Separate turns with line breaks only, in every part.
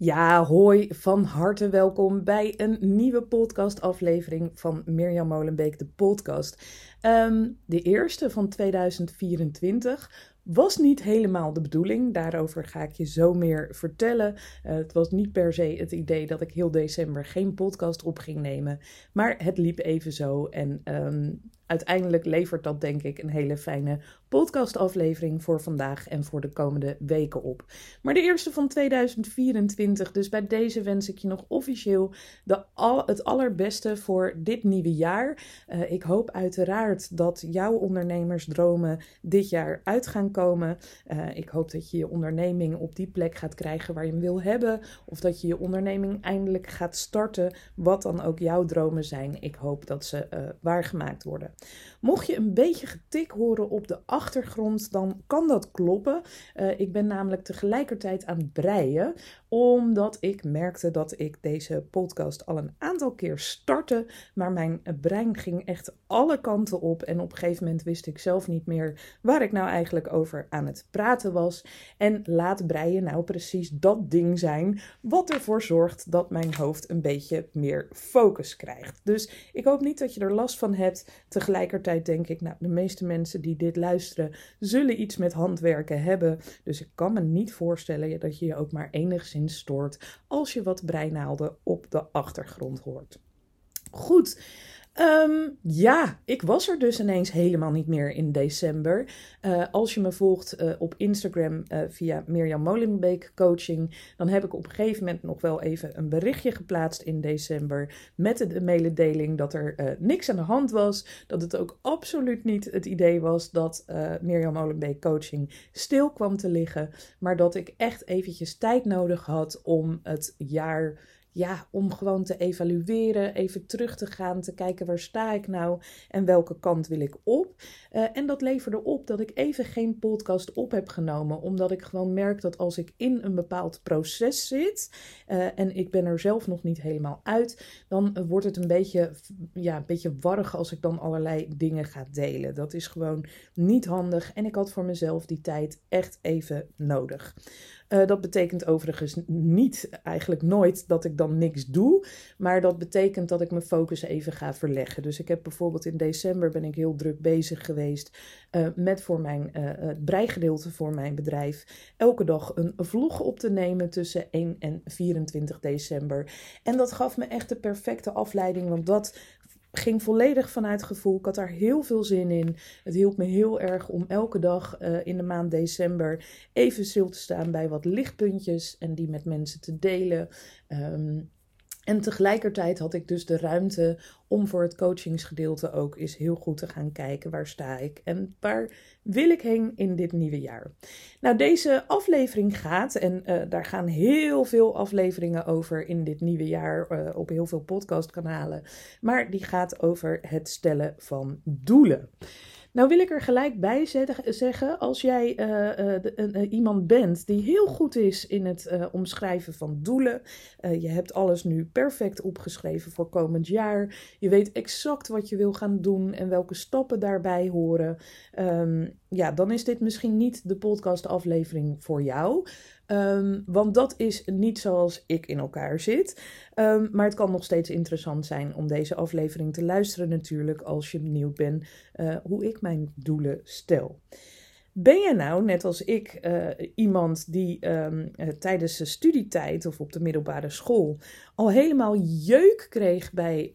Ja, hoi, van harte welkom bij een nieuwe podcastaflevering van Mirjam Molenbeek, de podcast. Um, de eerste van 2024 was niet helemaal de bedoeling. Daarover ga ik je zo meer vertellen. Uh, het was niet per se het idee dat ik heel december geen podcast op ging nemen. Maar het liep even zo. En um, uiteindelijk levert dat denk ik een hele fijne podcastaflevering voor vandaag en voor de komende weken op. Maar de eerste van 2024, dus bij deze wens ik je nog officieel de al, het allerbeste voor dit nieuwe jaar. Uh, ik hoop uiteraard dat jouw ondernemersdromen dit jaar uit gaan komen. Uh, ik hoop dat je je onderneming op die plek gaat krijgen waar je hem wil hebben. Of dat je je onderneming eindelijk gaat starten, wat dan ook jouw dromen zijn. Ik hoop dat ze uh, waargemaakt worden. Mocht je een beetje getik horen op de achtergrond, dan kan dat kloppen. Uh, ik ben namelijk tegelijkertijd aan het breien, omdat ik merkte dat ik deze podcast al een aantal keer startte, maar mijn brein ging echt alle kanten op en op een gegeven moment wist ik zelf niet meer waar ik nou eigenlijk over aan het praten was. En laat breien nou precies dat ding zijn wat ervoor zorgt dat mijn hoofd een beetje meer focus krijgt. Dus ik hoop niet dat je er last van hebt. Tegelijkertijd denk ik, nou, de meeste mensen die dit luisteren zullen iets met handwerken hebben. Dus ik kan me niet voorstellen dat je je ook maar enigszins stoort als je wat breinaalden op de achtergrond hoort. Goed. Um, ja, ik was er dus ineens helemaal niet meer in december. Uh, als je me volgt uh, op Instagram uh, via Mirjam Molenbeek Coaching, dan heb ik op een gegeven moment nog wel even een berichtje geplaatst in december met de mededeling dat er niks aan de hand was. Dat het ook absoluut niet het idee was dat Mirjam Molenbeek Coaching stil kwam te liggen, maar dat ik echt eventjes tijd nodig had om het jaar ja, om gewoon te evalueren, even terug te gaan, te kijken waar sta ik nou en welke kant wil ik op. Uh, en dat leverde op dat ik even geen podcast op heb genomen, omdat ik gewoon merk dat als ik in een bepaald proces zit uh, en ik ben er zelf nog niet helemaal uit, dan wordt het een beetje, ja, een beetje warrig als ik dan allerlei dingen ga delen. Dat is gewoon niet handig en ik had voor mezelf die tijd echt even nodig. Uh, dat betekent overigens niet, eigenlijk nooit, dat ik dan niks doe. Maar dat betekent dat ik mijn focus even ga verleggen. Dus ik heb bijvoorbeeld in december ben ik heel druk bezig geweest uh, met voor mijn uh, het breigedeelte voor mijn bedrijf. Elke dag een vlog op te nemen tussen 1 en 24 december. En dat gaf me echt de perfecte afleiding. Want dat ging volledig vanuit gevoel. Ik had daar heel veel zin in. Het hielp me heel erg om elke dag uh, in de maand december even stil te staan bij wat lichtpuntjes en die met mensen te delen. Um, en tegelijkertijd had ik dus de ruimte om voor het coachingsgedeelte ook eens heel goed te gaan kijken waar sta ik en waar wil ik heen in dit nieuwe jaar. Nou, deze aflevering gaat, en uh, daar gaan heel veel afleveringen over in dit nieuwe jaar uh, op heel veel podcastkanalen, maar die gaat over het stellen van doelen. Nou wil ik er gelijk bij zeggen, als jij uh, iemand bent die heel goed is in het omschrijven van doelen, je hebt alles nu perfect opgeschreven voor komend jaar, je weet exact wat je wil gaan doen en welke stappen daarbij horen, um, ja, dan is dit misschien niet de podcastaflevering voor jou. Um, want dat is niet zoals ik in elkaar zit. Um, maar het kan nog steeds interessant zijn om deze aflevering te luisteren, natuurlijk, als je benieuwd bent uh, hoe ik mijn doelen stel. Ben je nou, net als ik, uh, iemand die um, uh, tijdens de studietijd of op de middelbare school al helemaal jeuk kreeg bij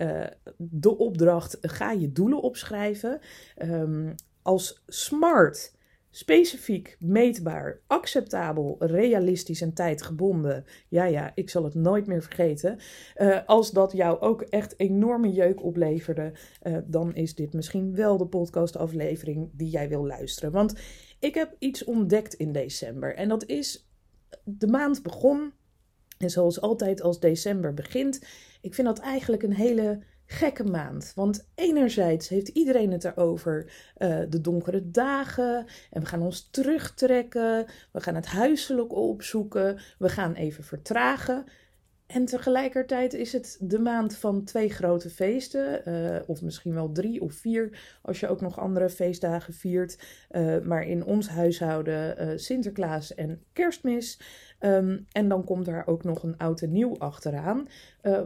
de opdracht: ga je doelen opschrijven? Um, als smart specifiek, meetbaar, acceptabel, realistisch en tijdgebonden. Ja, ja, ik zal het nooit meer vergeten. Uh, als dat jou ook echt enorme jeuk opleverde, uh, dan is dit misschien wel de podcastaflevering die jij wil luisteren. Want ik heb iets ontdekt in december en dat is de maand begon. En zoals altijd als december begint, ik vind dat eigenlijk een hele gekke maand. Want enerzijds heeft iedereen het erover, uh, de donkere dagen. En we gaan ons terugtrekken. We gaan het huiselijk opzoeken. We gaan even vertragen. En tegelijkertijd is het de maand van twee grote feesten, uh, of misschien wel drie of vier, als je ook nog andere feestdagen viert. Uh, maar in ons huishouden uh, Sinterklaas en Kerstmis. Um, en dan komt daar ook nog een oud en nieuw achteraan,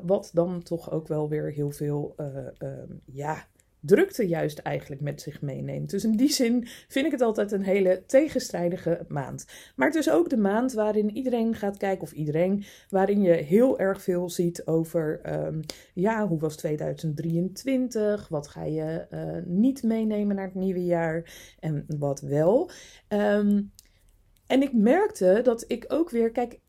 wat dan toch ook wel weer heel veel, um, ja, drukte juist eigenlijk met zich meeneemt. Dus in die zin vind ik het altijd een hele tegenstrijdige maand. Maar het is ook de maand waarin iedereen gaat kijken, of iedereen, waarin je heel erg veel ziet over, um, ja, hoe was 2023? Wat ga je uh, niet meenemen naar het nieuwe jaar en wat wel? Um, en ik merkte dat ik ook weer, kijk,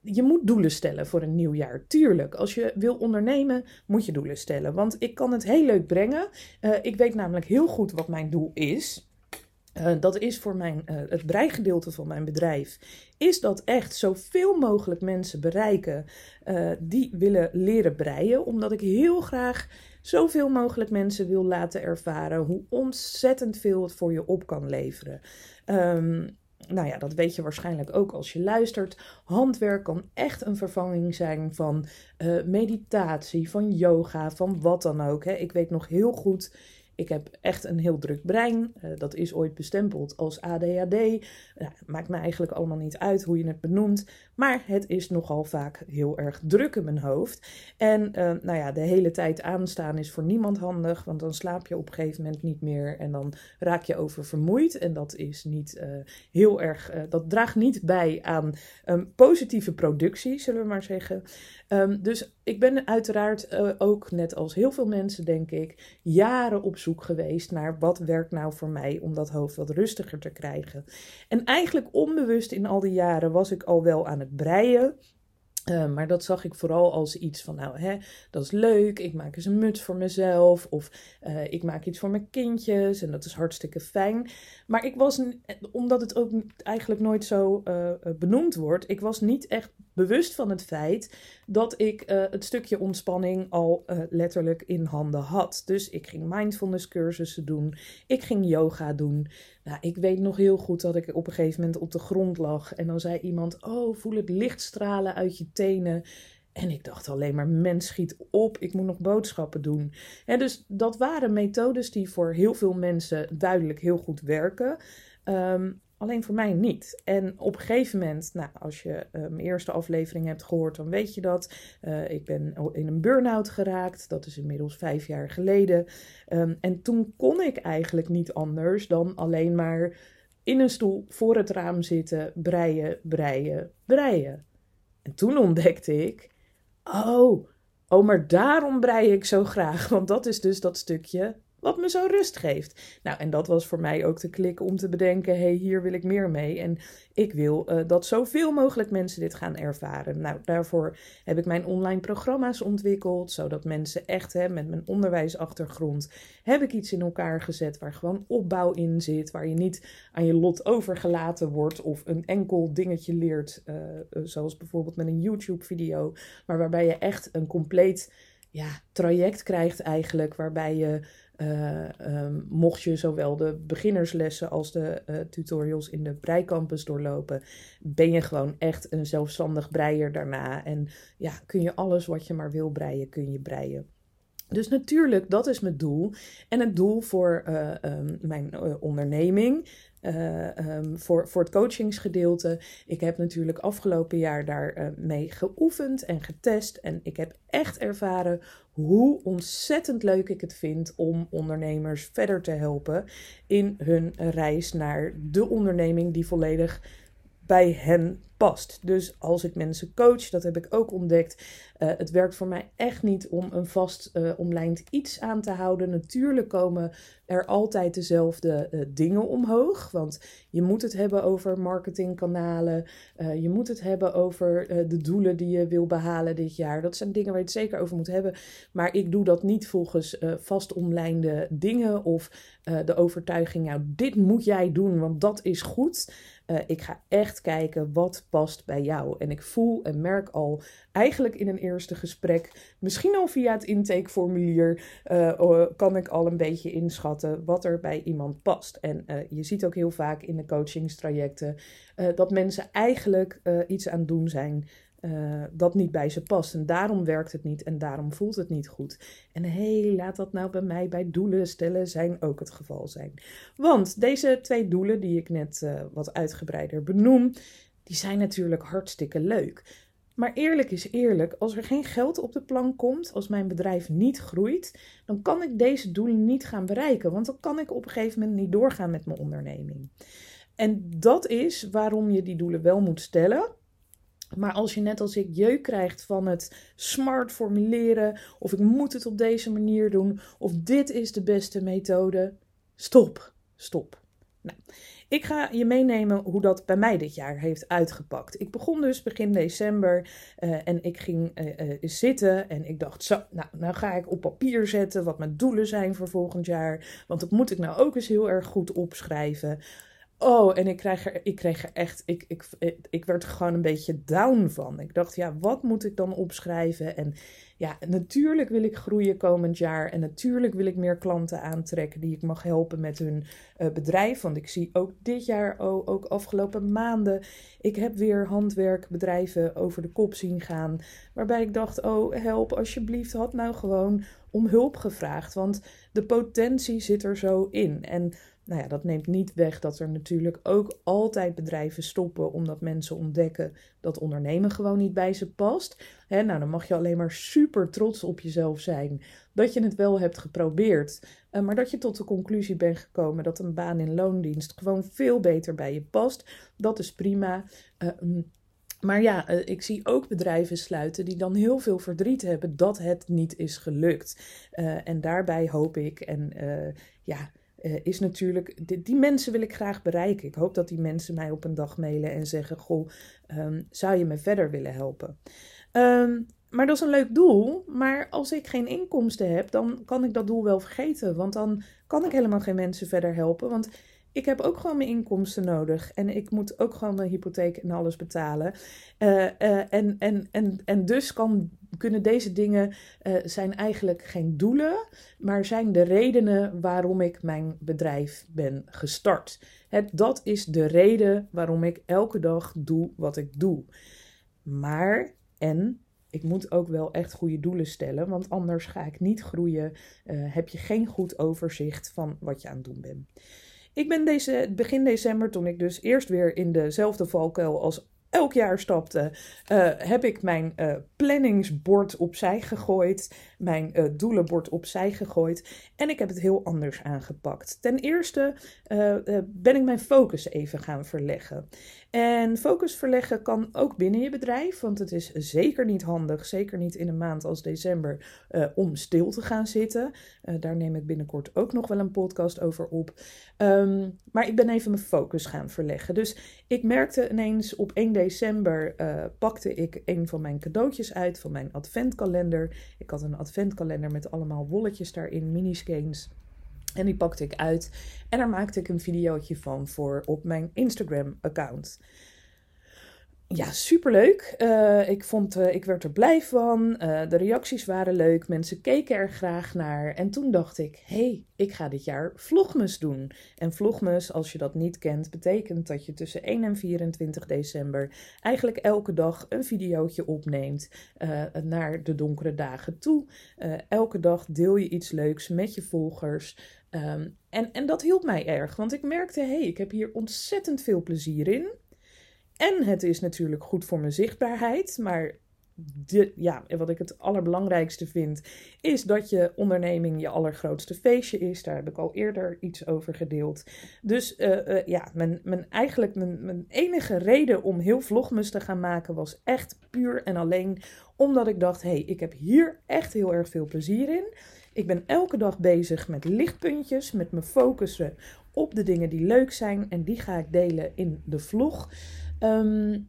je moet doelen stellen voor een nieuw jaar. Tuurlijk, als je wil ondernemen, moet je doelen stellen. Want ik kan het heel leuk brengen. Uh, ik weet namelijk heel goed wat mijn doel is. Uh, dat is voor mijn, uh, het breigedeelte van mijn bedrijf. Is dat echt zoveel mogelijk mensen bereiken die willen leren breien. Omdat ik heel graag zoveel mogelijk mensen wil laten ervaren hoe ontzettend veel het voor je op kan leveren. Um, nou ja, dat weet je waarschijnlijk ook als je luistert. Handwerk kan echt een vervanging zijn van uh, meditatie, van yoga, van wat dan ook. Hè. Ik weet nog heel goed ik heb echt een heel druk brein. Uh, dat is ooit bestempeld als ADHD. Uh, maakt me eigenlijk allemaal niet uit hoe je het benoemt. Maar het is nogal vaak heel erg druk in mijn hoofd. En uh, nou ja, de hele tijd aanstaan is voor niemand handig. Want dan slaap je op een gegeven moment niet meer. En dan raak je oververmoeid. En dat is niet heel erg. dat draagt niet bij aan um, positieve productie, zullen we maar zeggen. Um, dus ik ben uiteraard uh, ook, net als heel veel mensen, denk ik, jaren op zoek geweest naar wat werkt nou voor mij om dat hoofd wat rustiger te krijgen. En eigenlijk onbewust in al die jaren was ik al wel aan het breien. Uh, maar dat zag ik vooral als iets van, nou, hè, dat is leuk. Ik maak eens een muts voor mezelf. Of uh, ik maak iets voor mijn kindjes. En dat is hartstikke fijn. Maar ik was, omdat het ook eigenlijk nooit zo benoemd wordt, ik was niet echt bewust van het feit dat ik het stukje ontspanning al letterlijk in handen had. Dus ik ging mindfulness cursussen doen. Ik ging yoga doen. Nou, ik weet nog heel goed dat ik op een gegeven moment op de grond lag. En dan zei iemand: Oh, voel het licht stralen uit je tenen. En ik dacht alleen maar, mens schiet op, ik moet nog boodschappen doen. En dus dat waren methodes die voor heel veel mensen duidelijk heel goed werken. Um, alleen voor mij niet. En op een gegeven moment, nou, als je mijn eerste aflevering hebt gehoord, dan weet je dat. Uh, ik ben in een burn-out geraakt. Dat is inmiddels vijf jaar geleden. Um, en toen kon ik eigenlijk niet anders dan alleen maar in een stoel voor het raam zitten, breien, breien, breien. En toen ontdekte ik, oh, oh, maar daarom brei ik zo graag. Want dat is dus dat stukje wat me zo rust geeft. Nou, en dat was voor mij ook de klik om te bedenken: hé, hey, hier wil ik meer mee. En ik wil uh, dat zoveel mogelijk mensen dit gaan ervaren. Nou, daarvoor heb ik mijn online programma's ontwikkeld, zodat mensen echt hè, met mijn onderwijsachtergrond heb ik iets in elkaar gezet waar gewoon opbouw in zit, waar je niet aan je lot overgelaten wordt of een enkel dingetje leert, uh, zoals bijvoorbeeld met een YouTube-video, maar waarbij je echt een compleet ja, traject krijgt eigenlijk, waarbij je um, mocht je zowel de beginnerslessen als de uh, tutorials in de breicampus doorlopen, ben je gewoon echt een zelfstandig breier daarna. En ja, kun je alles wat je maar wil breien, kun je breien. Dus natuurlijk, dat is mijn doel. En het doel voor uh, um, mijn onderneming, uh, um, voor, voor het coachingsgedeelte. Ik heb natuurlijk afgelopen jaar daar uh, mee geoefend en getest. En ik heb echt ervaren hoe ontzettend leuk ik het vind om ondernemers verder te helpen in hun reis naar de onderneming die volledig bij hen past. Dus als ik mensen coach, dat heb ik ook ontdekt. Uh, het werkt voor mij echt niet om een vast uh, omlijnd iets aan te houden. Natuurlijk komen er altijd dezelfde uh, dingen omhoog. Want je moet het hebben over marketingkanalen. je moet het hebben over de doelen die je wil behalen dit jaar. Dat zijn dingen waar je het zeker over moet hebben. Maar ik doe dat niet volgens vast omlijnde dingen of de overtuiging, nou, dit moet jij doen, want dat is goed. Uh, ik ga echt kijken wat past bij jou. En ik voel en merk al eigenlijk in een eerste gesprek, misschien al via het intakeformulier, uh, kan ik al een beetje inschatten wat er bij iemand past. En uh, je ziet ook heel vaak in de coachingstrajecten dat mensen eigenlijk iets aan het doen zijn uh, dat niet bij ze past. En daarom werkt het niet en daarom voelt het niet goed. En hé, hey, laat dat nou bij mij bij doelen stellen zijn ook het geval zijn. Want deze twee doelen die ik net uh, wat uitgebreider benoem, die zijn natuurlijk hartstikke leuk. Maar eerlijk is eerlijk, als er geen geld op de plank komt, als mijn bedrijf niet groeit, dan kan ik deze doelen niet gaan bereiken. Want dan kan ik op een gegeven moment niet doorgaan met mijn onderneming. En dat is waarom je die doelen wel moet stellen maar als je net als ik jeuk krijgt van het smart formuleren, of ik moet het op deze manier doen, of dit is de beste methode, stop, stop. Nou, ik ga je meenemen hoe dat bij mij dit jaar heeft uitgepakt. Ik begon dus begin december uh, en ik ging uh, uh, zitten en ik dacht, zo, nou, nou ga ik op papier zetten wat mijn doelen zijn voor volgend jaar. Want dat moet ik nou ook eens heel erg goed opschrijven. Oh, en ik kreeg er, ik kreeg er echt, ik, ik, ik werd er gewoon een beetje down van. Ik dacht, ja, wat moet ik dan opschrijven? En ja, natuurlijk wil ik groeien komend jaar. En natuurlijk wil ik meer klanten aantrekken die ik mag helpen met hun uh, bedrijf. Want ik zie ook dit jaar, oh, ook afgelopen maanden, ik heb weer handwerkbedrijven over de kop zien gaan. Waarbij ik dacht, oh, help alsjeblieft, had nou gewoon om hulp gevraagd. Want de potentie zit er zo in. En nou ja, dat neemt niet weg dat er natuurlijk ook altijd bedrijven stoppen omdat mensen ontdekken dat ondernemen gewoon niet bij ze past. He, nou, dan mag je alleen maar super trots op jezelf zijn dat je het wel hebt geprobeerd, uh, maar dat je tot de conclusie bent gekomen dat een baan in loondienst gewoon veel beter bij je past. Dat is prima. Uh, maar ja, uh, ik zie ook bedrijven sluiten die dan heel veel verdriet hebben dat het niet is gelukt. Uh, en daarbij hoop ik en ja, uh, is natuurlijk, die, mensen wil ik graag bereiken. Ik hoop dat die mensen mij op een dag mailen en zeggen: Goh, um, zou je me verder willen helpen? Um, maar dat is een leuk doel. Maar als ik geen inkomsten heb, dan kan ik dat doel wel vergeten. Want dan kan ik helemaal geen mensen verder helpen. Want ik heb ook gewoon mijn inkomsten nodig. En ik moet ook gewoon mijn hypotheek en alles betalen. Uh, uh, en, en, en, en dus kan, kunnen deze dingen uh, zijn eigenlijk geen doelen, maar zijn de redenen waarom ik mijn bedrijf ben gestart. Het, dat is de reden waarom ik elke dag doe wat ik doe. Maar, en ik moet ook wel echt goede doelen stellen, want anders ga ik niet groeien. heb je geen goed overzicht van wat je aan het doen bent. Ik ben deze, begin december, toen ik dus eerst weer in dezelfde valkuil als elk jaar stapte, uh, heb ik mijn uh, planningsbord opzij gegooid, mijn uh, doelenbord opzij gegooid en ik heb het heel anders aangepakt. Ten eerste ben ik mijn focus even gaan verleggen. En focus verleggen kan ook binnen je bedrijf, want het is zeker niet handig, zeker niet in een maand als december, om stil te gaan zitten. Daar neem ik binnenkort ook nog wel een podcast over op. Um, maar ik ben even mijn focus gaan verleggen. Dus ik merkte ineens op 1 december uh, pakte ik een van mijn cadeautjes uit van mijn adventkalender. Ik had een adventkalender met allemaal wolletjes daarin, miniskeins. En die pakte ik uit en daar maakte ik een videootje van voor op mijn Instagram-account. Ja, superleuk. Uh, ik, vond, uh, ik werd er blij van. Uh, de reacties waren leuk. Mensen keken er graag naar. En toen dacht ik, hé, hey, ik ga dit jaar vlogmus doen. En vlogmus, als je dat niet kent, betekent dat je tussen 1 en 24 december eigenlijk elke dag een videootje opneemt naar de donkere dagen toe. elke dag deel je iets leuks met je volgers. Um, en, en dat hielp mij erg, want ik merkte, hé, hey, ik heb hier ontzettend veel plezier in. En het is natuurlijk goed voor mijn zichtbaarheid, maar de, ja, wat ik het allerbelangrijkste vind, is dat je onderneming je allergrootste feestje is. Daar heb ik al eerder iets over gedeeld. Dus uh, uh, ja, mijn, mijn, eigenlijk mijn, mijn enige reden om heel vlogmus te gaan maken was echt puur en alleen omdat ik dacht, hé, hey, ik heb hier echt heel erg veel plezier in. Ik ben elke dag bezig met lichtpuntjes, met me focussen op de dingen die leuk zijn. En die ga ik delen in de vlog. Um,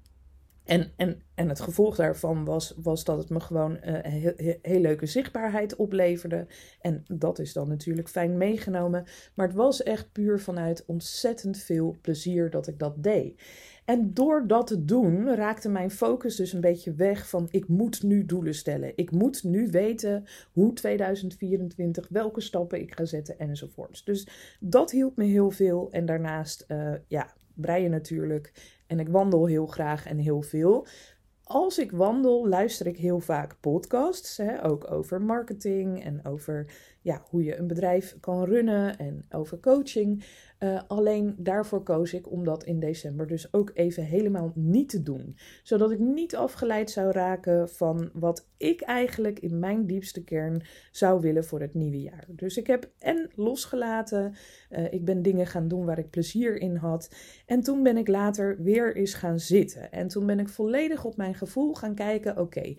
en, en, en het gevolg daarvan was, was dat het me gewoon uh, heel, heel, leuke zichtbaarheid opleverde. En dat is dan natuurlijk fijn meegenomen. Maar het was echt puur vanuit ontzettend veel plezier dat ik dat deed. En door dat te doen raakte mijn focus dus een beetje weg van ik moet nu doelen stellen. Ik moet nu weten hoe 2024, welke stappen ik ga zetten enzovoorts. Dus dat hielp me heel veel. En daarnaast, uh, ja, breien natuurlijk. En ik wandel heel graag en heel veel. Als ik wandel, luister ik heel vaak podcasts, hè, ook over marketing en over ja, hoe je een bedrijf kan runnen en over coaching. Uh, alleen daarvoor koos ik om dat in december dus ook even helemaal niet te doen. Zodat ik niet afgeleid zou raken van wat ik eigenlijk in mijn diepste kern zou willen voor het nieuwe jaar. Dus ik heb en losgelaten, uh, ik ben dingen gaan doen waar ik plezier in had. En toen ben ik later weer eens gaan zitten. En toen ben ik volledig op mijn gevoel gaan kijken, oké.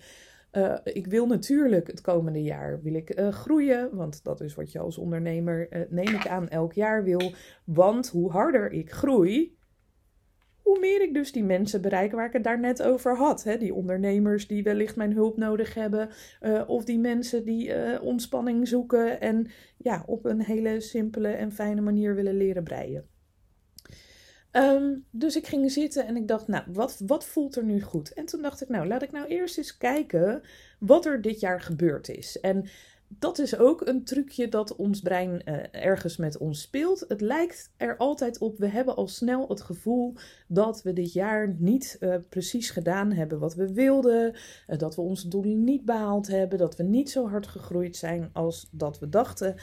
Uh, ik wil natuurlijk het komende jaar wil ik, uh, groeien, want dat is wat je als ondernemer, uh, neem ik aan, elk jaar wil. Want hoe harder ik groei, hoe meer ik dus die mensen bereik waar ik het daar net over had. Hè? Die ondernemers die wellicht mijn hulp nodig hebben, of die mensen die ontspanning zoeken en ja, op een hele simpele en fijne manier willen leren breien. Um, dus ik ging zitten en ik dacht, nou, wat, wat voelt er nu goed? En toen dacht ik, nou, laat ik nou eerst eens kijken wat er dit jaar gebeurd is. En dat is ook een trucje dat ons brein uh, ergens met ons speelt. Het lijkt er altijd op, we hebben al snel het gevoel dat we dit jaar niet uh, precies gedaan hebben wat we wilden. Uh, dat we onze doelen niet behaald hebben. Dat we niet zo hard gegroeid zijn als dat we dachten.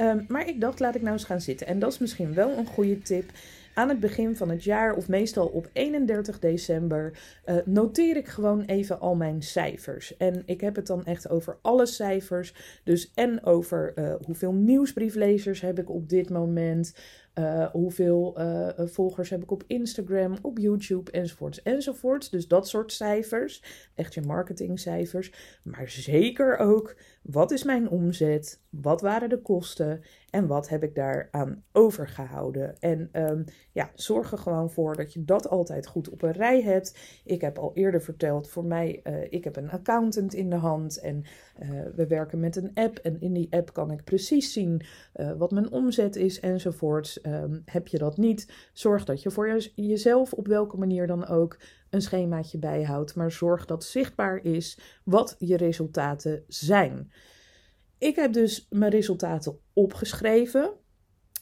Um, maar ik dacht, laat ik nou eens gaan zitten. En dat is misschien wel een goede tip aan het begin van het jaar of meestal op 31 december uh, noteer ik gewoon even al mijn cijfers. En ik heb het dan echt over alle cijfers. Dus en over uh, hoeveel nieuwsbrieflezers heb ik op dit moment. Uh, hoeveel uh, volgers heb ik op Instagram, op YouTube enzovoorts enzovoorts. Dus dat soort cijfers, echt je marketingcijfers. Maar zeker ook, wat is mijn omzet? Wat waren de kosten? En wat heb ik daaraan overgehouden? En um, ja, zorg er gewoon voor dat je dat altijd goed op een rij hebt. Ik heb al eerder verteld, voor mij, uh, ik heb een accountant in de hand en we werken met een app. En in die app kan ik precies zien wat mijn omzet is enzovoorts. Um, heb je dat niet, zorg dat je voor jezelf op welke manier dan ook een schemaatje bijhoudt. Maar zorg dat zichtbaar is wat je resultaten zijn. Ik heb dus mijn resultaten opgeschreven.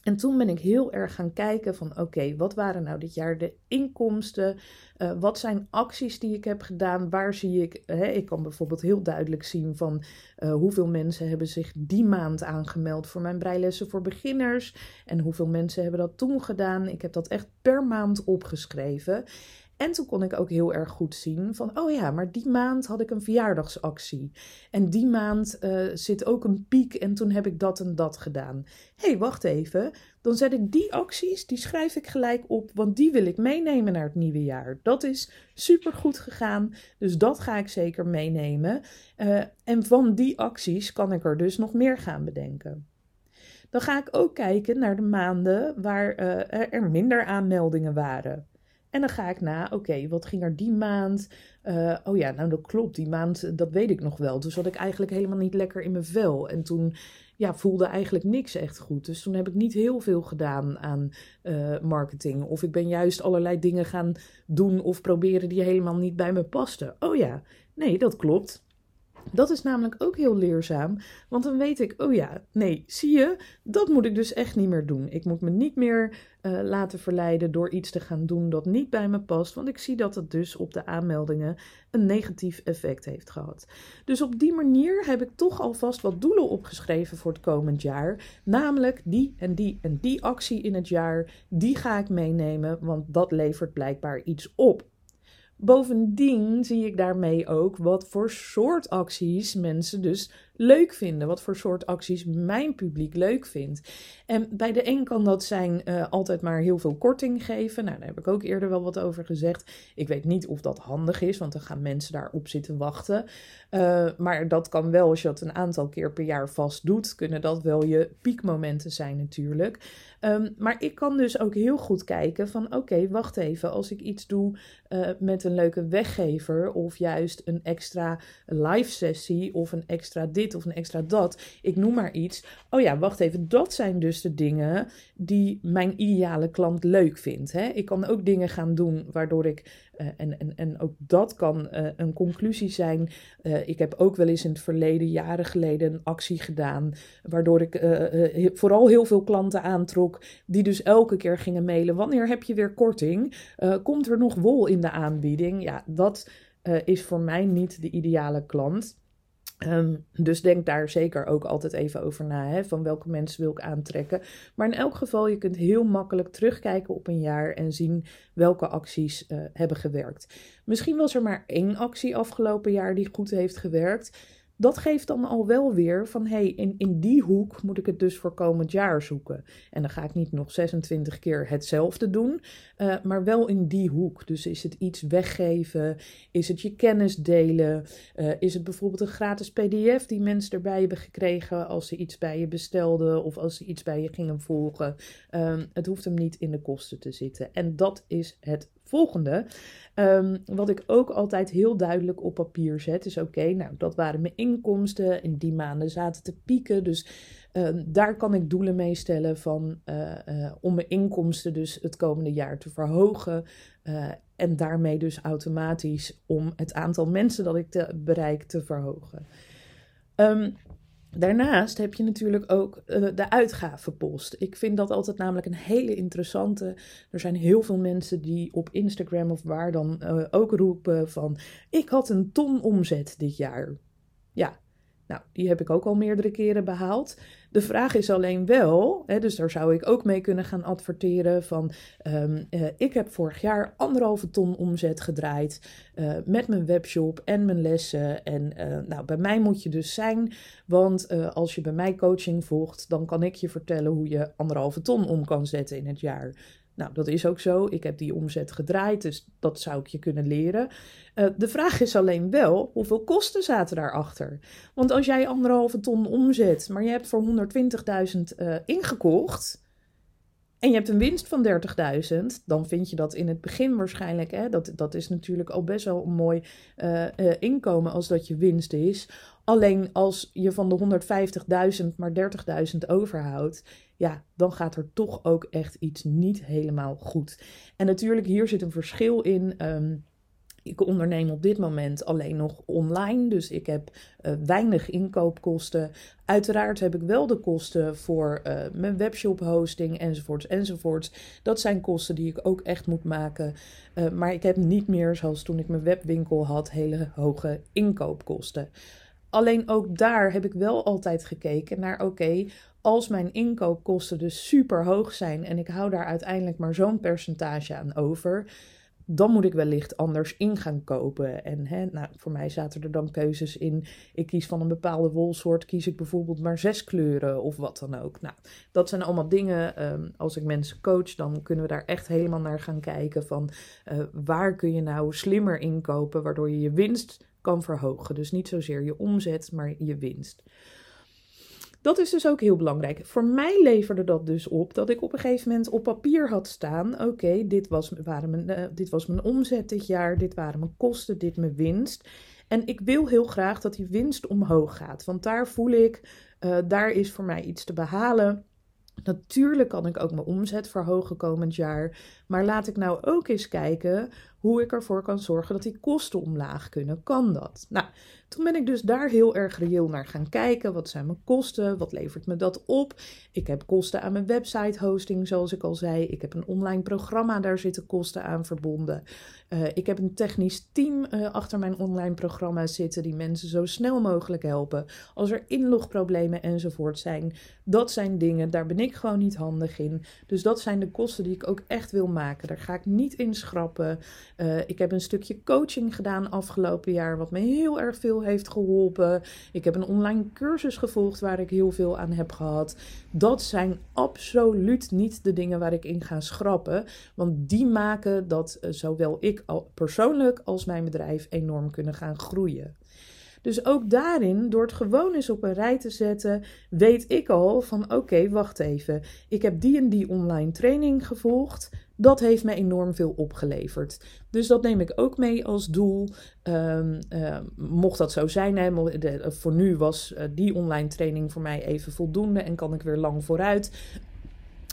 En toen ben ik heel erg gaan kijken van oké, wat waren nou dit jaar de inkomsten? Uh, wat zijn acties die ik heb gedaan? Waar zie ik, hè, ik kan bijvoorbeeld heel duidelijk zien van uh, hoeveel mensen hebben zich die maand aangemeld voor mijn breilessen voor beginners. En hoeveel mensen hebben dat toen gedaan. Ik heb dat echt per maand opgeschreven. En toen kon ik ook heel erg goed zien van, oh ja, maar die maand had ik een verjaardagsactie. En die maand uh, zit ook een piek en toen heb ik dat en dat gedaan. Hé, hey, wacht even. Dan zet ik die acties, die schrijf ik gelijk op, want die wil ik meenemen naar het nieuwe jaar. Dat is super goed gegaan, dus dat ga ik zeker meenemen. Uh, en van die acties kan ik er dus nog meer gaan bedenken. Dan ga ik ook kijken naar de maanden waar uh, er minder aanmeldingen waren. En dan ga ik na, oké, wat ging er die maand? Uh, oh ja, nou dat klopt, die maand, dat weet ik nog wel. Toen zat ik eigenlijk helemaal niet lekker in mijn vel. En toen ja, voelde eigenlijk niks echt goed. Dus toen heb ik niet heel veel gedaan aan uh, marketing. Of ik ben juist allerlei dingen gaan doen of proberen die helemaal niet bij me pasten. Oh ja, nee, dat klopt. Dat is namelijk ook heel leerzaam, want dan weet ik, oh ja, nee, zie je, dat moet ik dus echt niet meer doen. Ik moet me niet meer uh, laten verleiden door iets te gaan doen dat niet bij me past, want ik zie dat het dus op de aanmeldingen een negatief effect heeft gehad. Dus op die manier heb ik toch alvast wat doelen opgeschreven voor het komend jaar, namelijk die en die en die actie in het jaar, die ga ik meenemen, want dat levert blijkbaar iets op. Bovendien zie ik daarmee ook wat voor soort acties mensen dus leuk vinden. Wat voor soort acties mijn publiek leuk vindt. En bij de een kan dat zijn uh, altijd maar heel veel korting geven. Nou, daar heb ik ook eerder wel wat over gezegd. Ik weet niet of dat handig is, want dan gaan mensen daarop zitten wachten. Uh, maar dat kan wel, als je dat een aantal keer per jaar vast doet, kunnen dat wel je piekmomenten zijn natuurlijk. Um, maar ik kan dus ook heel goed kijken van oké, wacht even, als ik iets doe uh, met een leuke weggever of juist een extra live sessie of een extra dit of een extra dat, ik noem maar iets. Oh ja, wacht even, dat zijn dus de dingen die mijn ideale klant leuk vindt. Hè? Ik kan ook dingen gaan doen waardoor ik uh, en, en, ook dat kan uh, een conclusie zijn. Uh, ik heb ook wel eens in het verleden, jaren geleden, een actie gedaan. Waardoor ik vooral heel veel klanten aantrok. Die dus elke keer gingen mailen: Wanneer heb je weer korting? komt er nog wol in de aanbieding? Ja, dat is voor mij niet de ideale klant. Um, dus denk daar zeker ook altijd even over na, hè, van welke mensen wil ik aantrekken. Maar in elk geval, je kunt heel makkelijk terugkijken op een jaar en zien welke acties uh, hebben gewerkt. Misschien was er maar één actie afgelopen jaar die goed heeft gewerkt dat geeft dan al wel weer van hey, in, in die hoek moet ik het dus voor komend jaar zoeken. En dan ga ik niet nog 26 keer hetzelfde doen, uh, maar wel in die hoek. Dus is het iets weggeven? Is het je kennis delen? Uh, is het bijvoorbeeld een gratis PDF die mensen erbij hebben gekregen als ze iets bij je bestelden of als ze iets bij je gingen volgen? Uh, het hoeft hem niet in de kosten te zitten. En dat is het volgende. Um, wat ik ook altijd heel duidelijk op papier zet, is oké, nou dat waren mijn inkomsten. In die maanden zaten te pieken. Dus um, daar kan ik doelen mee stellen van, uh, uh, om mijn inkomsten dus het komende jaar te verhogen. Uh, en daarmee dus automatisch om het aantal mensen dat ik bereik te verhogen. Um, Daarnaast heb je natuurlijk ook uh, de uitgavenpost. Ik vind dat altijd namelijk een hele interessante. Er zijn heel veel mensen die op Instagram of waar dan uh, ook roepen van... ik had een ton omzet dit jaar. Ja, nou, die heb ik ook al meerdere keren behaald. De vraag is alleen wel, hè, dus daar zou ik ook mee kunnen gaan adverteren van, um, uh, ik heb vorig jaar anderhalve ton omzet gedraaid uh, met mijn webshop en mijn lessen. En uh, nou, bij mij moet je dus zijn, want als je bij mij coaching volgt, dan kan ik je vertellen hoe je anderhalve ton om kan zetten in het jaar. Nou, dat is ook zo. Ik heb die omzet gedraaid, dus dat zou ik je kunnen leren. Uh, de vraag is alleen wel, hoeveel kosten zaten daarachter? Want als jij anderhalve ton omzet, maar je hebt voor 120.000 uh, ingekocht... en je hebt een winst van 30.000, dan vind je dat in het begin waarschijnlijk... Hè, dat, dat is natuurlijk al best wel een mooi uh, inkomen als dat je winst is... Alleen als je van de 150.000 maar 30.000 overhoudt, ja, dan gaat er toch ook echt iets niet helemaal goed. En natuurlijk, hier zit een verschil in. Um, ik onderneem op dit moment alleen nog online, dus ik heb uh, weinig inkoopkosten. Uiteraard heb ik wel de kosten voor uh, mijn webshop hosting enzovoorts enzovoorts. Dat zijn kosten die ik ook echt moet maken. Uh, maar ik heb niet meer, zoals toen ik mijn webwinkel had, hele hoge inkoopkosten. Alleen ook daar heb ik wel altijd gekeken naar: oké, als mijn inkoopkosten dus super hoog zijn en ik hou daar uiteindelijk maar zo'n percentage aan over, dan moet ik wellicht anders in gaan kopen. En hè, nou, voor mij zaten er dan keuzes in. Ik kies van een bepaalde wolsoort, kies ik bijvoorbeeld maar zes kleuren of wat dan ook. Nou, dat zijn allemaal dingen. Um, als ik mensen coach, dan kunnen we daar echt helemaal naar gaan kijken van uh, waar kun je nou slimmer inkopen, waardoor je je winst kan verhogen. Dus niet zozeer je omzet, maar je winst. Dat is dus ook heel belangrijk. Voor mij leverde dat dus op dat ik op een gegeven moment op papier had staan: oké, dit, was, mijn, uh, dit was mijn omzet dit jaar, dit waren mijn kosten, dit mijn winst. En ik wil heel graag dat die winst omhoog gaat, want daar voel ik, uh, daar is voor mij iets te behalen. Natuurlijk kan ik ook mijn omzet verhogen komend jaar. Maar laat ik nou ook eens kijken hoe ik ervoor kan zorgen dat die kosten omlaag kunnen. Kan dat? Nou, toen ben ik dus daar heel erg reëel naar gaan kijken. Wat zijn mijn kosten? Wat levert me dat op? Ik heb kosten aan mijn website hosting, zoals ik al zei. Ik heb een online programma, daar zitten kosten aan verbonden. Uh, ik heb een technisch team uh, achter mijn online programma zitten die mensen zo snel mogelijk helpen. Als er inlogproblemen enzovoort zijn, dat zijn dingen, daar ben ik gewoon niet handig in. Dus dat zijn de kosten die ik ook echt wil maken. Daar ga ik niet in schrappen. Uh, ik heb een stukje coaching gedaan afgelopen jaar, wat me heel erg veel heeft geholpen. Ik heb een online cursus gevolgd waar ik heel veel aan heb gehad. Dat zijn absoluut niet de dingen waar ik in ga schrappen, want die maken dat uh, zowel ik persoonlijk als mijn bedrijf enorm kunnen gaan groeien. Dus ook daarin, door het gewoon eens op een rij te zetten, weet ik al van oké, wacht even. Ik heb die en die online training gevolgd. Dat heeft me enorm veel opgeleverd. Dus dat neem ik ook mee als doel. Um, uh, mocht dat zo zijn, hè, voor nu was uh, die online training voor mij even voldoende en kan ik weer lang vooruit.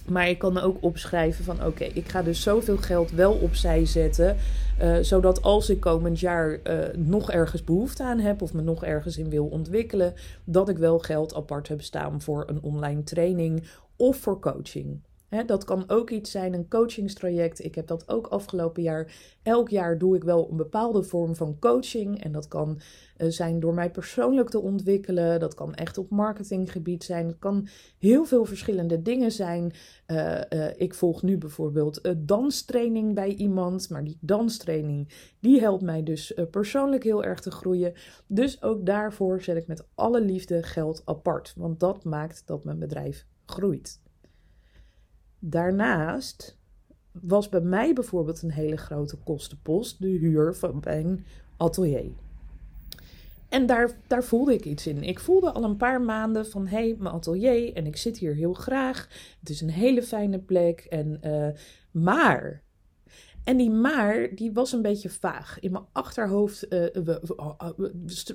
Maar ik kan ook opschrijven van oké, ik ga dus zoveel geld wel opzij zetten. Uh, zodat als ik komend jaar uh, nog ergens behoefte aan heb of me nog ergens in wil ontwikkelen, dat ik wel geld apart heb staan voor een online training of voor coaching dat kan ook iets zijn, een coachingstraject. Ik heb dat ook afgelopen jaar. Elk jaar doe ik wel een bepaalde vorm van coaching. En dat kan uh, zijn door mij persoonlijk te ontwikkelen. Dat kan echt op marketinggebied zijn. Het kan heel veel verschillende dingen zijn. Uh, uh, ik volg nu bijvoorbeeld danstraining bij iemand. Maar die danstraining die helpt mij dus persoonlijk heel erg te groeien. Dus ook daarvoor zet ik met alle liefde geld apart. Want dat maakt dat mijn bedrijf groeit. Daarnaast was bij mij bijvoorbeeld een hele grote kostenpost de huur van mijn atelier. En daar, daar voelde ik iets in. Ik voelde al een paar maanden van hé, hey, mijn atelier en ik zit hier heel graag. Het is een hele fijne plek. En, uh, maar en die maar, die was een beetje vaag. In mijn achterhoofd uh,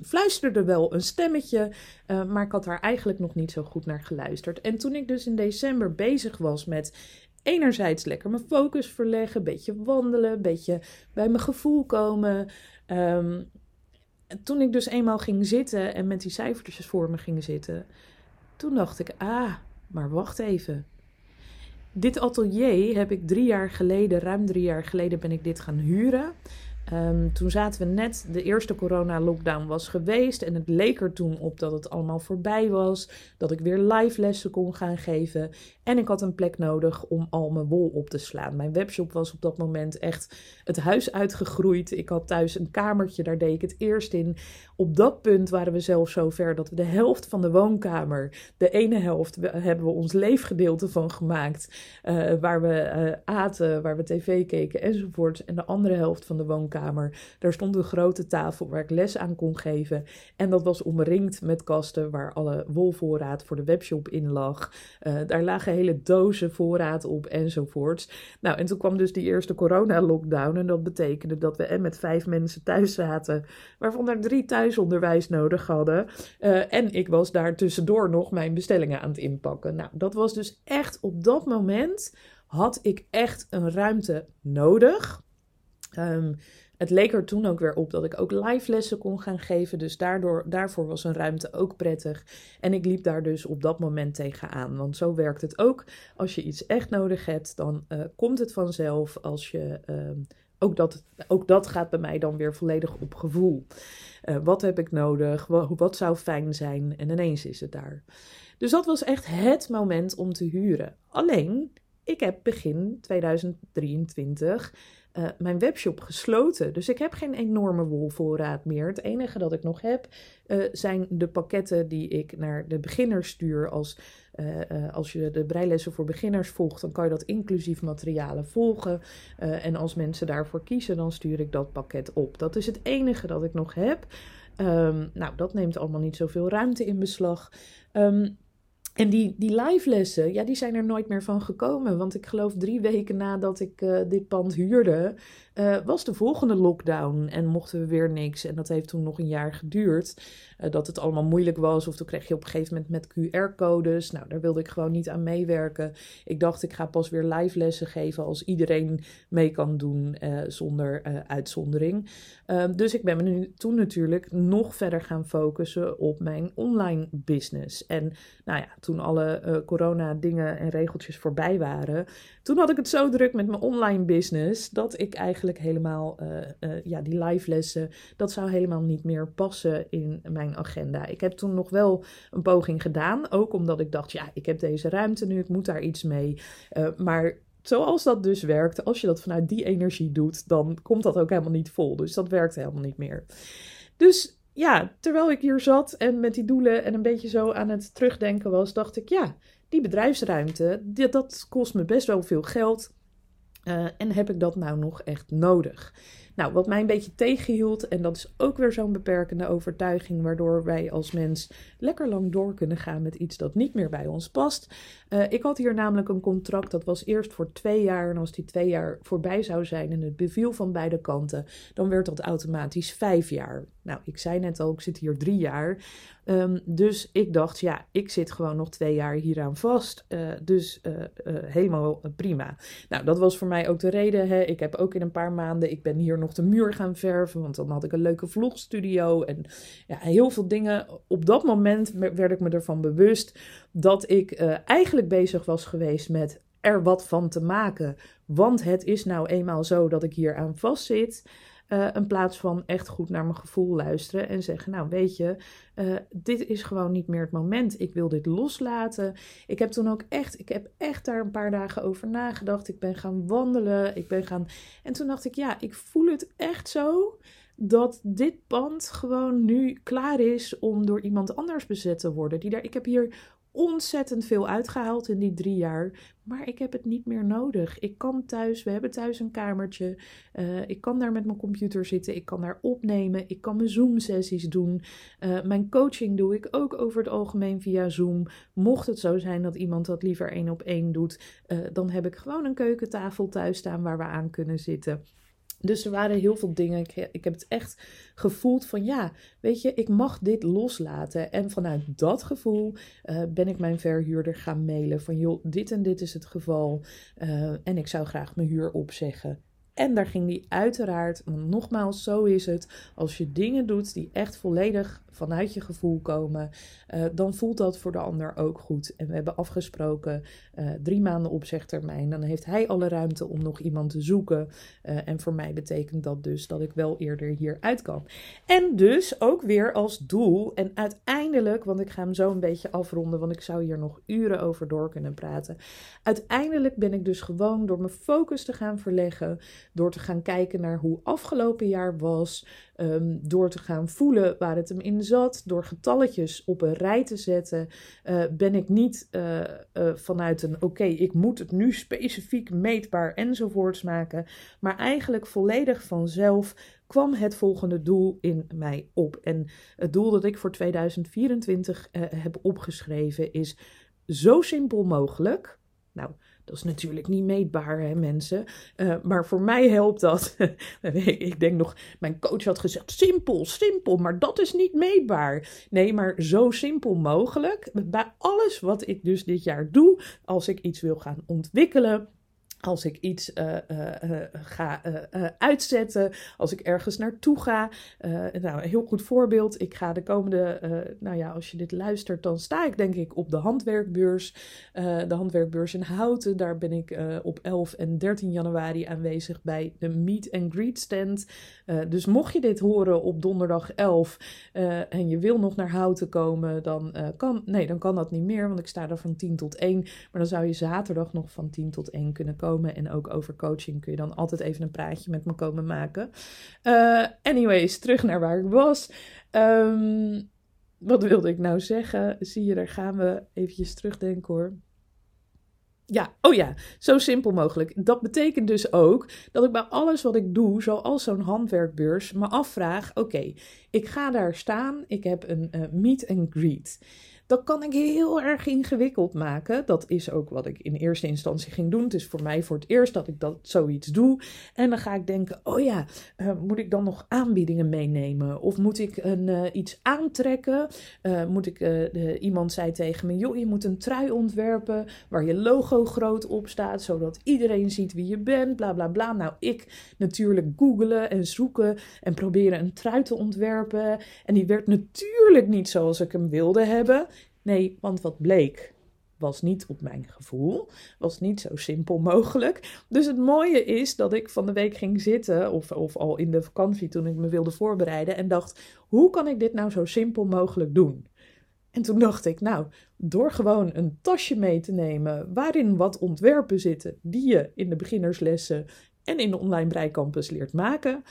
fluisterde wel een stemmetje, uh, maar ik had daar eigenlijk nog niet zo goed naar geluisterd. En toen ik dus in december bezig was met enerzijds lekker mijn focus verleggen, een beetje wandelen, een beetje bij mijn gevoel komen. Um, toen ik dus eenmaal ging zitten en met die cijfertjes voor me ging zitten, toen dacht ik, ah, maar wacht even dit atelier heb ik drie jaar geleden, ruim drie jaar geleden, ben ik dit gaan huren. Um, toen zaten we net, de eerste corona-lockdown was geweest en het leek er toen op dat het allemaal voorbij was, dat ik weer live lessen kon gaan geven en ik had een plek nodig om al mijn wol op te slaan. Mijn webshop was op dat moment echt het huis uitgegroeid. Ik had thuis een kamertje, daar deed ik het eerst in. Op dat punt waren we zelfs zo ver dat we de helft van de woonkamer, de ene helft, hebben we ons leefgedeelte van gemaakt, uh, waar we uh, aten, waar we tv keken enzovoort. En de andere helft van de woonkamer, daar stond een grote tafel waar ik les aan kon geven. En dat was omringd met kasten waar alle wolvoorraad voor de webshop in lag. Uh, daar lagen hele dozen voorraad op enzovoorts. Nou, en toen kwam dus die eerste corona-lockdown. En dat betekende dat we en met vijf mensen thuis zaten, waarvan er drie thuisonderwijs nodig hadden. Uh, en ik was daar tussendoor nog mijn bestellingen aan het inpakken. Nou, dat was dus echt op dat moment had ik echt een ruimte nodig. Um, het leek er toen ook weer op dat ik ook live lessen kon gaan geven. Dus daardoor, daarvoor was een ruimte ook prettig. En ik liep daar dus op dat moment tegenaan. Want zo werkt het ook. Als je iets echt nodig hebt, dan uh, komt het vanzelf. Als je, uh, ook, dat, ook dat gaat bij mij dan weer volledig op gevoel. Uh, wat heb ik nodig? Wat zou fijn zijn? En ineens is het daar. Dus dat was echt het moment om te huren. Alleen, ik heb begin 2023 uh, mijn webshop gesloten. Dus ik heb geen enorme wolvoorraad meer. Het enige dat ik nog heb uh, zijn de pakketten die ik naar de beginners stuur. Als, uh, als je de breilessen voor beginners volgt, dan kan je dat inclusief materialen volgen. en als mensen daarvoor kiezen, dan stuur ik dat pakket op. Dat is het enige dat ik nog heb. Um, nou, dat neemt allemaal niet zoveel ruimte in beslag. Um, en die, die live lessen, ja, die zijn er nooit meer van gekomen. Want ik geloof drie weken nadat ik uh, dit pand huurde, uh, was de volgende lockdown en mochten we weer niks. En dat heeft toen nog een jaar geduurd. Uh, dat het allemaal moeilijk was. Of toen kreeg je op een gegeven moment met QR-codes. Nou, daar wilde ik gewoon niet aan meewerken. Ik dacht, ik ga pas weer live lessen geven als iedereen mee kan doen zonder uitzondering. Ehm, dus ik ben me nu toen natuurlijk nog verder gaan focussen op mijn online business. En nou ja, toen alle corona-dingen en regeltjes voorbij waren, toen had ik het zo druk met mijn online business dat ik eigenlijk helemaal, uh, uh, ja, die live lessen, dat zou helemaal niet meer passen in mijn agenda. Ik heb toen nog wel een poging gedaan, ook omdat ik dacht, ja, ik heb deze ruimte nu, ik moet daar iets mee. Maar zoals dat dus werkt, als je dat vanuit die energie doet, dan komt dat ook helemaal niet vol. Dus dat werkt helemaal niet meer. Dus ja, terwijl ik hier zat en met die doelen en een beetje zo aan het terugdenken was, dacht ik, ja, die bedrijfsruimte, dat kost me best wel veel geld. Uh, en heb ik dat nou nog echt nodig? Nou, wat mij een beetje tegenhield, en dat is ook weer zo'n beperkende overtuiging, waardoor wij als mens lekker lang door kunnen gaan met iets dat niet meer bij ons past. Uh, ik had hier namelijk een contract, dat was eerst voor twee jaar. En als die twee jaar voorbij zou zijn en het beviel van beide kanten, dan werd dat automatisch vijf jaar. Nou, ik zei net al, ik zit hier drie jaar. Um, dus ik dacht, ja, ik zit gewoon nog twee jaar hieraan vast. Uh, dus uh, helemaal prima. Nou, dat was voor mij ook de reden. Hè. Ik heb ook in een paar maanden, ik ben hier nog de muur gaan verven. Want dan had ik een leuke vlogstudio. En ja, heel veel dingen. Op dat moment werd ik me ervan bewust dat ik eigenlijk bezig was geweest met er wat van te maken. Want het is nou eenmaal zo dat ik hier aan vastzit. Uh, in plaats van echt goed naar mijn gevoel luisteren en zeggen: Nou, weet je, uh, dit is gewoon niet meer het moment. Ik wil dit loslaten. Ik heb toen ook echt, ik heb echt daar een paar dagen over nagedacht. Ik ben gaan wandelen. Ik ben gaan. En toen dacht ik: Ja, ik voel het echt zo dat dit pand gewoon nu klaar is om door iemand anders bezet te worden. Die daar, ik heb hier ontzettend veel uitgehaald in die drie jaar. Maar ik heb het niet meer nodig. Ik kan thuis, we hebben thuis een kamertje. Uh, ik kan daar met mijn computer zitten. Ik kan daar opnemen. Ik kan mijn Zoom-sessies doen. Uh, mijn coaching doe ik ook over het algemeen via Zoom. Mocht het zo zijn dat iemand dat liever één op één doet, uh, dan heb ik gewoon een keukentafel thuis staan waar we aan kunnen zitten. Dus er waren heel veel dingen. Ik, ik, heb het echt gevoeld van ja, weet je, ik mag dit loslaten. En vanuit dat gevoel uh, ben ik mijn verhuurder gaan mailen van joh, dit en dit is het geval. Uh, en ik zou graag mijn huur opzeggen. En daar ging die uiteraard, want nogmaals, zo is het. Als je dingen doet die echt volledig vanuit je gevoel komen, uh, dan voelt dat voor de ander ook goed. En we hebben afgesproken uh, drie maanden opzegtermijn. Dan heeft hij alle ruimte om nog iemand te zoeken. Uh, en voor mij betekent dat dus dat ik wel eerder hier uit kan. En dus ook weer als doel. En uiteindelijk, want ik ga hem zo een beetje afronden, want ik zou hier nog uren over door kunnen praten. Uiteindelijk ben ik dus gewoon door mijn focus te gaan verleggen, door te gaan kijken naar hoe afgelopen jaar was. Um, door te gaan voelen waar het hem in zat, door getalletjes op een rij te zetten, uh, ben ik niet uh, uh, vanuit een oké, ik moet het nu specifiek meetbaar enzovoorts maken, maar eigenlijk volledig vanzelf kwam het volgende doel in mij op. En het doel dat ik voor 2024 heb opgeschreven is zo simpel mogelijk. Nou, dat is natuurlijk niet meetbaar, hè, mensen. Uh, maar voor mij helpt dat. ik denk nog, mijn coach had gezegd: simpel, simpel, maar dat is niet meetbaar. Nee, maar zo simpel mogelijk. Bij alles wat ik dus dit jaar doe, als ik iets wil gaan ontwikkelen als ik iets uh, uh, ga uitzetten, als ik ergens naartoe ga. nou, een heel goed voorbeeld. Ik ga de komende, nou ja, als je dit luistert, dan sta ik denk ik op de handwerkbeurs. de handwerkbeurs in Houten. Daar ben ik op 11 en 13 januari aanwezig bij de Meet and Greet stand. dus mocht je dit horen op donderdag 11 en je wil nog naar Houten komen, dan kan, nee, dan kan dat niet meer, want ik sta er van 10 tot 1. Maar dan zou je zaterdag nog van 10 tot 1 kunnen komen. En ook over coaching kun je dan altijd even een praatje met me komen maken. Uh, anyways, terug naar waar ik was. Um, wat wilde ik nou zeggen? Zie je, daar gaan we eventjes terugdenken hoor. Ja, oh ja, zo simpel mogelijk. Dat betekent dus ook dat ik bij alles wat ik doe, zoals zo'n handwerkbeurs, me afvraag: oké, ik ga daar staan, ik heb een uh, meet and greet. Dat kan ik heel erg ingewikkeld maken. Dat is ook wat ik in eerste instantie ging doen. Het is voor mij voor het eerst dat ik dat zoiets doe. En dan ga ik denken: oh ja, uh, moet ik dan nog aanbiedingen meenemen? Of moet ik een, uh, iets aantrekken? Uh, moet ik, de, iemand zei tegen me: joh, je moet een trui ontwerpen waar je logo groot op staat, zodat iedereen ziet wie je bent. Bla bla bla. Nou, ik natuurlijk googelen en zoeken en proberen een trui te ontwerpen. En die werd natuurlijk niet zoals ik hem wilde hebben. Nee, want wat bleek was niet op mijn gevoel, was niet zo simpel mogelijk. Dus het mooie is dat ik van de week ging zitten, of, of al in de vakantie toen ik me wilde voorbereiden, en dacht: hoe kan ik dit nou zo simpel mogelijk doen? En toen dacht ik, nou, door gewoon een tasje mee te nemen waarin wat ontwerpen zitten die je in de beginnerslessen en in de online breicampus leert maken,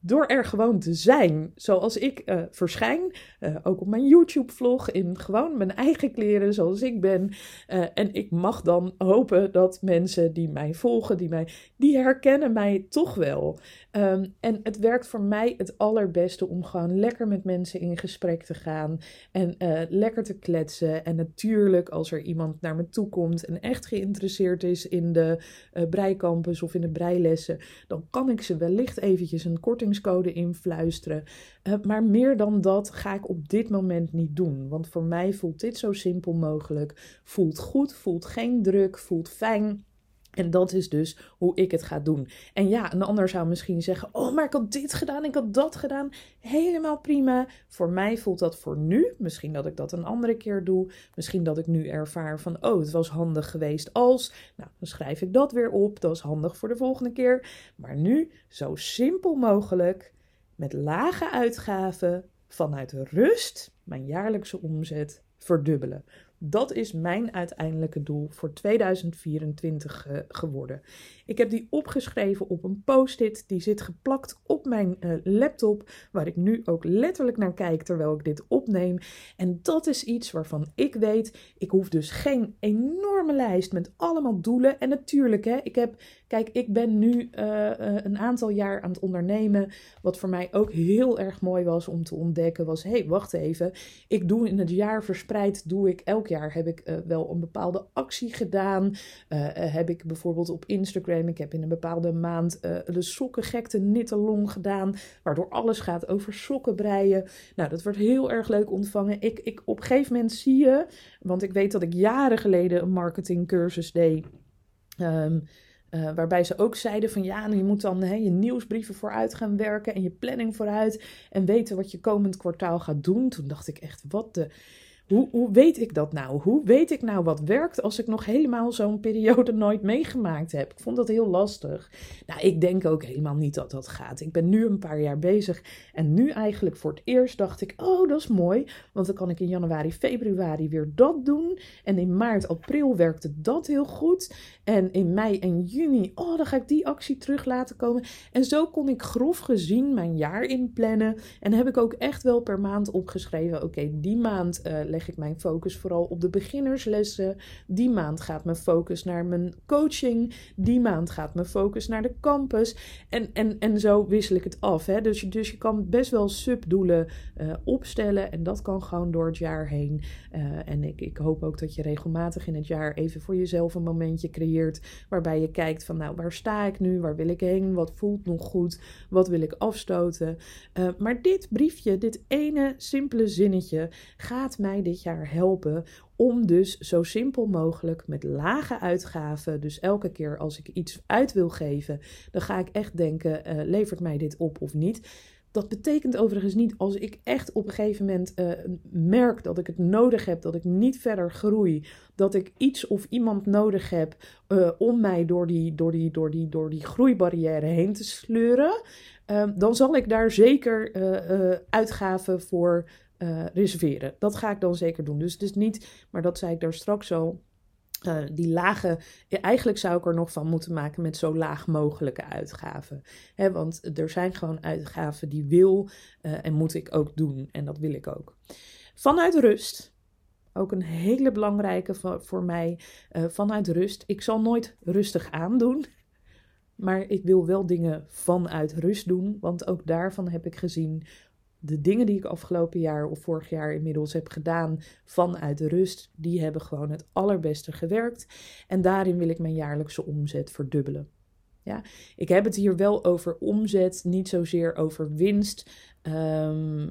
door er gewoon te zijn zoals ik uh, verschijn. Uh, ook op mijn YouTube-vlog in gewoon mijn eigen kleren zoals ik ben. Uh, en ik mag dan hopen dat mensen die mij volgen, die, mij, die herkennen mij toch wel. Um, en het werkt voor mij het allerbeste om gewoon lekker met mensen in gesprek te gaan. En lekker te kletsen. En natuurlijk als er iemand naar me toe komt en echt geïnteresseerd is in de breicampus of in de breilessen. Dan kan ik ze wellicht eventjes een korting kortingscode influisteren. Uh, maar meer dan dat ga ik op dit moment niet doen. Want voor mij voelt dit zo simpel mogelijk. Voelt goed, voelt geen druk, voelt fijn. En dat is dus hoe ik het ga doen. En ja, een ander zou misschien zeggen: Oh, maar ik had dit gedaan, ik had dat gedaan. Helemaal prima. Voor mij voelt dat voor nu. Misschien dat ik dat een andere keer doe. Misschien dat ik nu ervaar van: Oh, het was handig geweest als. Nou, dan schrijf ik dat weer op. Dat is handig voor de volgende keer. Maar nu zo simpel mogelijk, met lage uitgaven, vanuit rust, mijn jaarlijkse omzet verdubbelen. Dat is mijn uiteindelijke doel voor 2024 uh, geworden. Ik heb die opgeschreven op een post-it. Die zit geplakt op mijn uh, laptop, waar ik nu ook letterlijk naar kijk terwijl ik dit opneem. En dat is iets waarvan ik weet, ik hoef dus geen enorme lijst met allemaal doelen. En natuurlijk, hè, ik heb, kijk, ik ben nu uh, een aantal jaar aan het ondernemen. Wat voor mij ook heel erg mooi was om te ontdekken, was: hé, hey, wacht even. Ik doe in het jaar verspreid, doe ik elk jaar heb ik uh, wel een bepaalde actie gedaan. Heb ik bijvoorbeeld op Instagram ik heb in een bepaalde maand de sokkengekte nittelong gedaan, waardoor alles gaat over sokken breien. Nou, dat wordt heel erg leuk ontvangen. Ik, ik, op een gegeven moment zie je, want ik weet dat ik jaren geleden een marketingcursus deed. Um, uh, waarbij ze ook zeiden van ja, je moet dan hè, je nieuwsbrieven vooruit gaan werken en je planning vooruit en weten wat je komend kwartaal gaat doen. Toen dacht ik echt, wat de hoe, hoe weet ik dat nou? Hoe weet ik nou wat werkt als ik nog helemaal zo'n periode nooit meegemaakt heb? Ik vond dat heel lastig. Nou, ik denk ook helemaal niet dat dat gaat. Ik ben nu een paar jaar bezig en nu eigenlijk voor het eerst dacht ik: oh, dat is mooi, want dan kan ik in januari, februari weer dat doen. En in maart, april werkte dat heel goed. En in mei en juni, oh, dan ga ik die actie terug laten komen. En zo kon ik grof gezien mijn jaar inplannen. En heb ik ook echt wel per maand opgeschreven: oké, die maand uh, ik mijn focus vooral op de beginnerslessen. Die maand gaat mijn focus naar mijn coaching. Die maand gaat mijn focus naar de campus. En, en, en zo wissel ik het af. Hè? Dus, dus je kan best wel subdoelen uh, opstellen. En dat kan gewoon door het jaar heen. Uh, en ik, ik hoop ook dat je regelmatig in het jaar even voor jezelf een momentje creëert. Waarbij je kijkt van nou, waar sta ik nu? Waar wil ik heen? Wat voelt nog goed? Wat wil ik afstoten? Uh, maar dit briefje, dit ene simpele zinnetje gaat mij dit jaar helpen om dus zo simpel mogelijk met lage uitgaven, dus elke keer als ik iets uit wil geven, dan ga ik echt denken, uh, levert mij dit op of niet? Dat betekent overigens niet als ik echt op een gegeven moment uh, merk dat ik het nodig heb, dat ik niet verder groei, dat ik iets of iemand nodig heb uh, om mij door die, door, die, door, die, door die groeibarrière heen te sleuren, uh, dan zal ik daar zeker uitgaven voor uh, reserveren. Dat ga ik dan zeker doen. Dus het is niet, maar dat zei ik daar straks al. Uh, die lage, eigenlijk zou ik er nog van moeten maken met zo laag mogelijke uitgaven. Want er zijn gewoon uitgaven die wil uh, en moet ik ook doen. En dat wil ik ook. Vanuit rust, ook een hele belangrijke voor, voor mij. Vanuit rust. Ik zal nooit rustig aandoen. Maar ik wil wel dingen vanuit rust doen. Want ook daarvan heb ik gezien de dingen die ik afgelopen jaar of vorig jaar inmiddels heb gedaan vanuit rust, die hebben gewoon het allerbeste gewerkt. En daarin wil ik mijn jaarlijkse omzet verdubbelen. Ja, ik heb het hier wel over omzet, niet zozeer over winst. Um,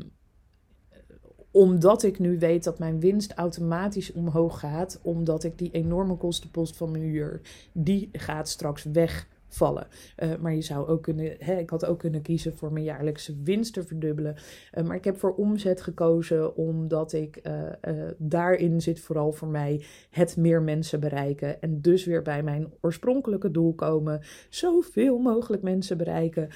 omdat ik nu weet dat mijn winst automatisch omhoog gaat, omdat ik die enorme kostenpost van mijn huur, die gaat straks weg vallen. Eh, maar je zou ook kunnen, hè, ik had ook kunnen kiezen voor mijn jaarlijkse winst te verdubbelen. Uh, maar ik heb voor omzet gekozen omdat ik uh, daarin zit vooral voor mij het meer mensen bereiken. En dus weer bij mijn oorspronkelijke doel komen. Zoveel mogelijk mensen bereiken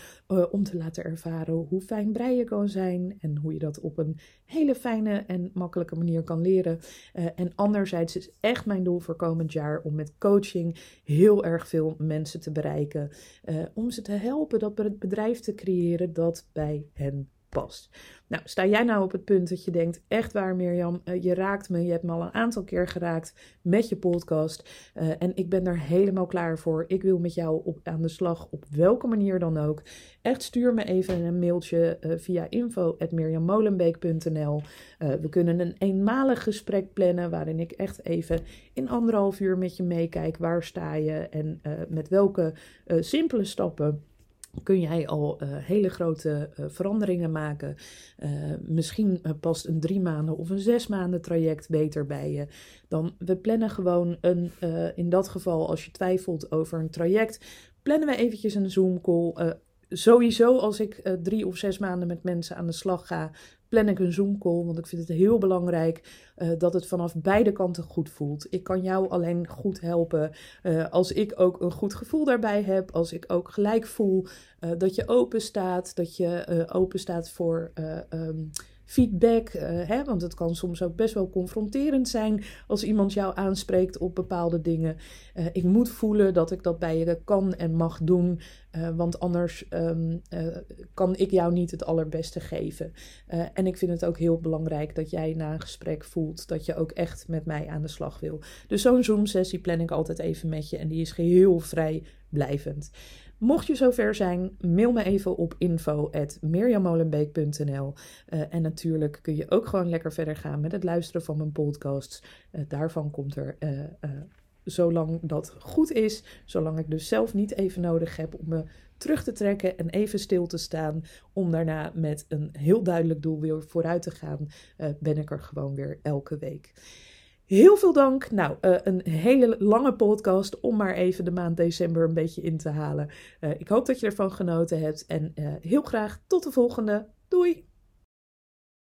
om te laten ervaren hoe fijn breien kan zijn. En hoe je dat op een hele fijne en makkelijke manier kan leren. en anderzijds is echt mijn doel voor komend jaar om met coaching heel erg veel mensen te bereiken uh, om ze te helpen dat bedrijf te creëren dat bij hen Nou, sta jij nou op het punt dat je denkt, echt waar Mirjam, uh, je raakt me, je hebt me al een aantal keer geraakt met je podcast uh, en ik ben daar helemaal klaar voor. Ik wil met jou op, aan de slag, op welke manier dan ook. Echt stuur me even een mailtje uh, via info.mirjammolenbeek.nl We kunnen een eenmalig gesprek plannen waarin ik echt even in anderhalf uur met je meekijk. Waar sta je en met welke simpele stappen kun jij al uh, hele grote uh, veranderingen maken. Uh, misschien past een drie maanden of een zes maanden traject beter bij je. Dan we plannen gewoon een, in dat geval als je twijfelt over een traject, plannen we eventjes een Zoom call. Sowieso als ik drie of zes maanden met mensen aan de slag ga, plan ik een Zoom call, want ik vind het heel belangrijk uh, dat het vanaf beide kanten goed voelt. Ik kan jou alleen goed helpen uh, als ik ook een goed gevoel daarbij heb, als ik ook gelijk voel dat je open staat, dat je open staat voor um, feedback. hè, want het kan soms ook best wel confronterend zijn als iemand jou aanspreekt op bepaalde dingen. Uh, ik moet voelen dat ik dat bij je kan en mag doen. Uh, want anders uh, kan ik jou niet het allerbeste geven. en ik vind het ook heel belangrijk dat jij na een gesprek voelt dat je ook echt met mij aan de slag wil. Dus zo'n Zoom-sessie plan ik altijd even met je en die is geheel vrijblijvend. Mocht je zover zijn, mail me even op info.mirjamolenbeek.nl uh, En natuurlijk kun je ook gewoon lekker verder gaan met het luisteren van mijn podcasts. Uh, daarvan komt er uh, zolang dat goed is, zolang ik dus zelf niet even nodig heb om me terug te trekken en even stil te staan, om daarna met een heel duidelijk doel weer vooruit te gaan, ben ik er gewoon weer elke week. Heel veel dank. Nou, uh, een hele lange podcast om maar even de maand december een beetje in te halen. Uh, ik hoop dat je ervan genoten hebt en heel graag tot de volgende. Doei!